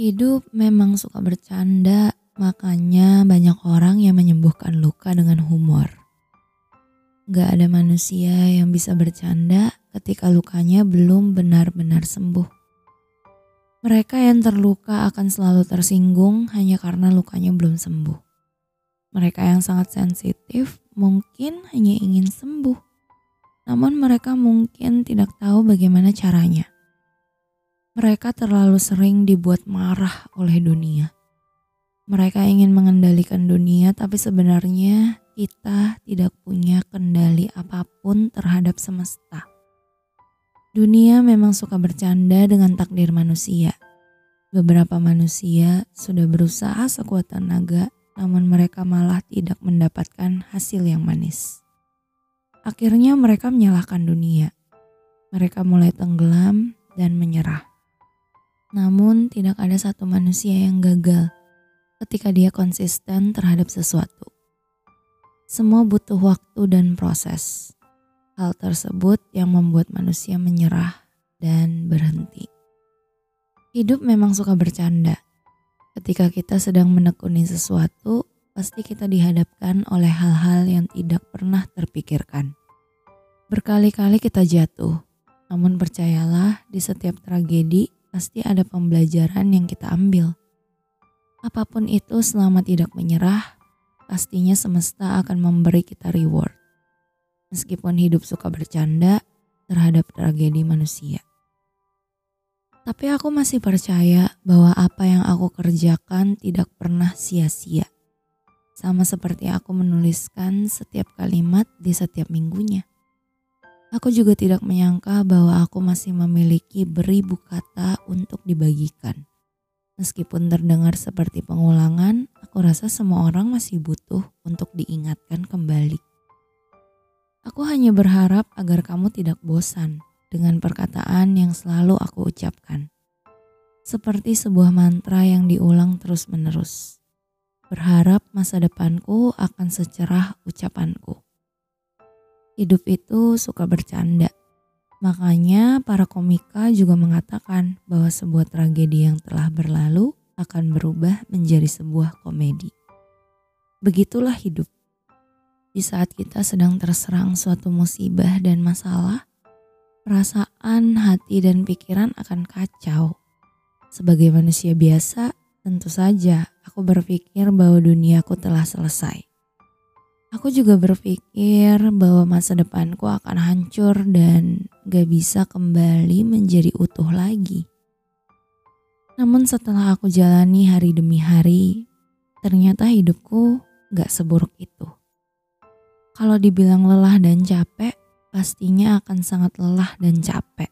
Hidup memang suka bercanda, makanya banyak orang yang menyembuhkan luka dengan humor. Gak ada manusia yang bisa bercanda ketika lukanya belum benar-benar sembuh. Mereka yang terluka akan selalu tersinggung hanya karena lukanya belum sembuh. Mereka yang sangat sensitif mungkin hanya ingin sembuh, namun mereka mungkin tidak tahu bagaimana caranya. Mereka terlalu sering dibuat marah oleh dunia. Mereka ingin mengendalikan dunia, tapi sebenarnya kita tidak punya kendali apa pun terhadap semesta. Dunia memang suka bercanda dengan takdir manusia. Beberapa manusia sudah berusaha sekuat tenaga, namun mereka malah tidak mendapatkan hasil yang manis. Akhirnya, mereka menyalahkan dunia. Mereka mulai tenggelam dan menyerah. Namun, tidak ada satu manusia yang gagal ketika dia konsisten terhadap sesuatu. Semua butuh waktu dan proses. Hal tersebut yang membuat manusia menyerah dan berhenti. Hidup memang suka bercanda. Ketika kita sedang menekuni sesuatu, pasti kita dihadapkan oleh hal-hal yang tidak pernah terpikirkan. Berkali-kali kita jatuh, namun percayalah, di setiap tragedi pasti ada pembelajaran yang kita ambil. Apa pun itu selama tidak menyerah, pastinya semesta akan memberi kita reward. Meskipun hidup suka bercanda terhadap tragedi manusia. Tapi aku masih percaya bahwa apa yang aku kerjakan tidak pernah sia-sia. Sama seperti aku menuliskan setiap kalimat di setiap minggunya. Aku juga tidak menyangka bahwa aku masih memiliki beribu kata untuk dibagikan. Meskipun terdengar seperti pengulangan, aku rasa semua orang masih butuh untuk diingatkan kembali. Aku hanya berharap agar kamu tidak bosan dengan perkataan yang selalu aku ucapkan. Seperti sebuah mantra yang diulang terus-menerus. Berharap masa depanku akan secerah ucapanku. Hidup itu suka bercanda. Makanya para komika juga mengatakan bahwa sebuah tragedi yang telah berlalu akan berubah menjadi sebuah komedi. Begitulah hidup. Di saat kita sedang terserang suatu musibah dan masalah, perasaan, hati, dan pikiran akan kacau. Sebagai manusia biasa, tentu saja aku berpikir bahwa duniaku telah selesai. Aku juga berpikir bahwa masa depanku akan hancur dan gak bisa kembali menjadi utuh lagi. Namun setelah aku jalani hari demi hari, ternyata hidupku gak seburuk itu. Kalau dibilang lelah dan capek, pastinya akan sangat lelah dan capek.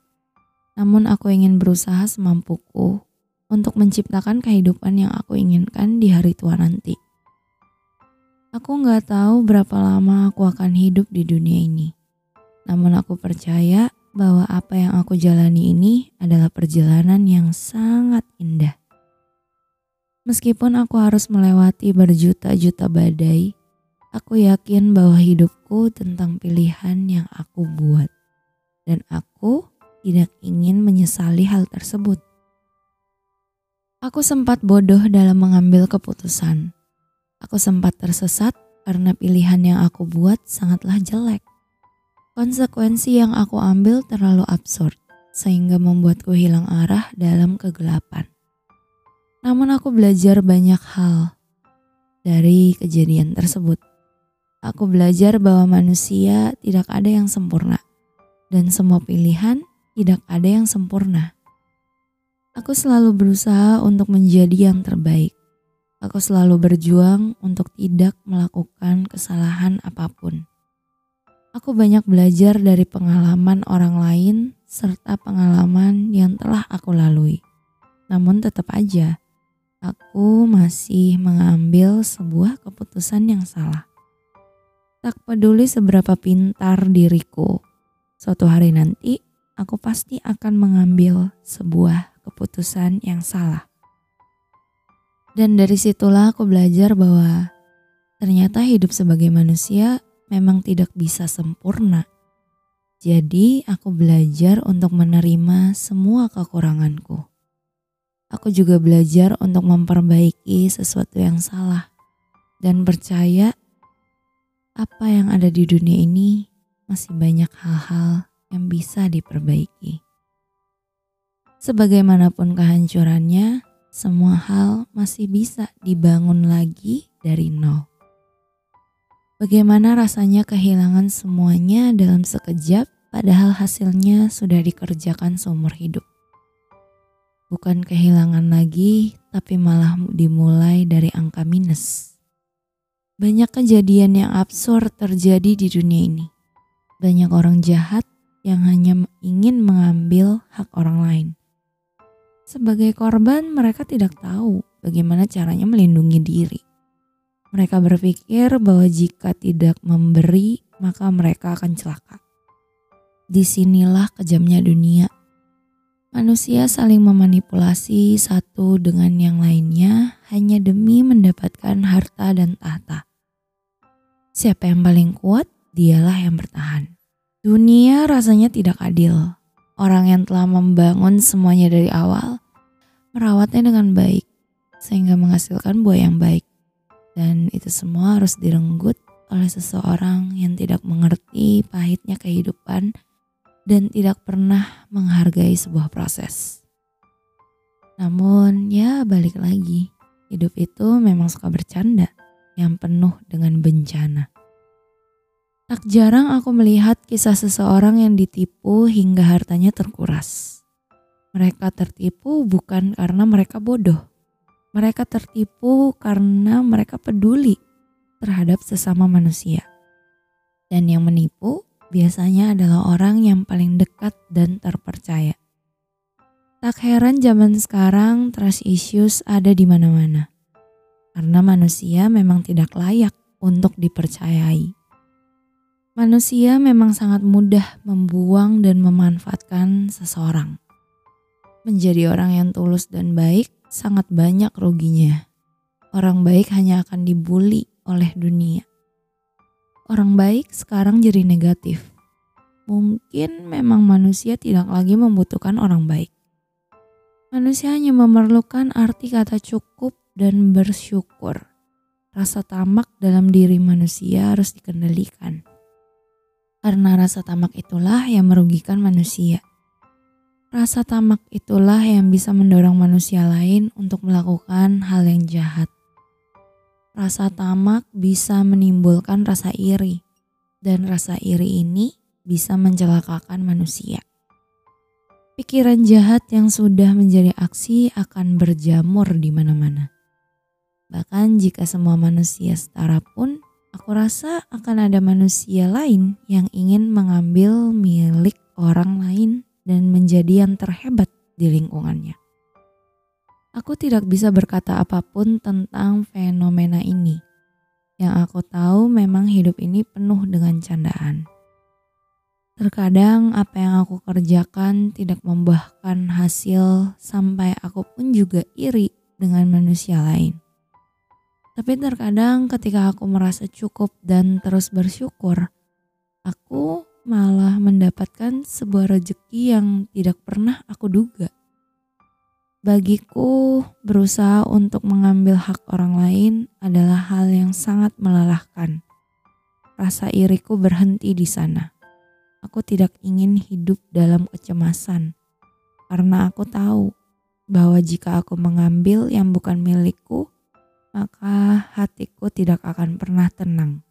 Namun aku ingin berusaha semampuku untuk menciptakan kehidupan yang aku inginkan di hari tua nanti. Aku nggak tahu berapa lama aku akan hidup di dunia ini. Namun aku percaya bahwa apa yang aku jalani ini adalah perjalanan yang sangat indah. Meskipun aku harus melewati berjuta-juta badai, aku yakin bahwa hidupku tentang pilihan yang aku buat. Dan aku tidak ingin menyesali hal tersebut. Aku sempat bodoh dalam mengambil keputusan Aku sempat tersesat karena pilihan yang aku buat sangatlah jelek. Konsekuensi yang aku ambil terlalu absurd, sehingga membuatku hilang arah dalam kegelapan. Namun aku belajar banyak hal dari kejadian tersebut. Aku belajar bahwa manusia tidak ada yang sempurna, dan semua pilihan tidak ada yang sempurna. Aku selalu berusaha untuk menjadi yang terbaik, Aku selalu berjuang untuk tidak melakukan kesalahan apa pun. Aku banyak belajar dari pengalaman orang lain serta pengalaman yang telah aku lalui. Namun tetap aja, aku masih mengambil sebuah keputusan yang salah. Tak peduli seberapa pintar diriku, suatu hari nanti aku pasti akan mengambil sebuah keputusan yang salah. Dan dari situlah aku belajar bahwa ternyata hidup sebagai manusia memang tidak bisa sempurna. Jadi aku belajar untuk menerima semua kekuranganku. aku juga belajar untuk memperbaiki sesuatu yang salah dan percaya apa yang ada di dunia ini masih banyak hal-hal yang bisa diperbaiki. Sebagaimanapun kehancurannya, semua hal masih bisa dibangun lagi dari nol. Bagaimana rasanya kehilangan semuanya dalam sekejap, padahal hasilnya sudah dikerjakan seumur hidup. Bukan kehilangan lagi, tapi malah dimulai dari angka minus. Banyak kejadian yang absurd terjadi di dunia ini. Banyak orang jahat yang hanya ingin mengambil hak orang lain. Sebagai korban, mereka tidak tahu bagaimana caranya melindungi diri. Mereka berpikir bahwa jika tidak memberi, maka mereka akan celaka. Di sinilah kejamnya dunia. Manusia saling memanipulasi satu dengan yang lainnya hanya demi mendapatkan harta dan tahta. Siapa yang paling kuat, dialah yang bertahan. Dunia rasanya tidak adil orang yang telah membangun semuanya dari awal, merawatnya dengan baik, sehingga menghasilkan buah yang baik. Dan itu semua harus direnggut oleh seseorang yang tidak mengerti pahitnya kehidupan dan tidak pernah menghargai sebuah proses. Namun ya balik lagi, hidup itu memang suka bercanda yang penuh dengan bencana. Tak jarang aku melihat kisah seseorang yang ditipu hingga hartanya terkuras. Mereka tertipu bukan karena mereka bodoh. Mereka tertipu karena mereka peduli terhadap sesama manusia. Dan yang menipu biasanya adalah orang yang paling dekat dan terpercaya. Tak heran zaman sekarang trust issues ada di mana-mana. Karena manusia memang tidak layak untuk dipercayai. Manusia memang sangat mudah membuang dan memanfaatkan seseorang. Menjadi orang yang tulus dan baik sangat banyak ruginya. Orang baik hanya akan dibully oleh dunia. Orang baik sekarang jadi negatif. Mungkin memang manusia tidak lagi membutuhkan orang baik. Manusia hanya memerlukan arti kata cukup dan bersyukur. Rasa tamak dalam diri manusia harus dikendalikan. Karena rasa tamak itulah yang merugikan manusia. Rasa tamak itulah yang bisa mendorong manusia lain untuk melakukan hal yang jahat. Rasa tamak bisa menimbulkan rasa iri, dan rasa iri ini bisa mencelakakan manusia. Pikiran jahat yang sudah menjadi aksi akan berjamur di mana-mana. Bahkan jika semua manusia setara pun, Aku rasa akan ada manusia lain yang ingin mengambil milik orang lain dan menjadi yang terhebat di lingkungannya. Aku tidak bisa berkata apa pun tentang fenomena ini. Yang aku tahu memang hidup ini penuh dengan candaan. Terkadang apa yang aku kerjakan tidak membuahkan hasil sampai aku pun juga iri dengan manusia lain. Tapi terkadang ketika aku merasa cukup dan terus bersyukur, aku malah mendapatkan sebuah rejeki yang tidak pernah aku duga. Bagiku, berusaha untuk mengambil hak orang lain adalah hal yang sangat melelahkan. Rasa iriku berhenti di sana. Aku tidak ingin hidup dalam kecemasan, karena aku tahu bahwa jika aku mengambil yang bukan milikku, maka hatiku tidak akan pernah tenang.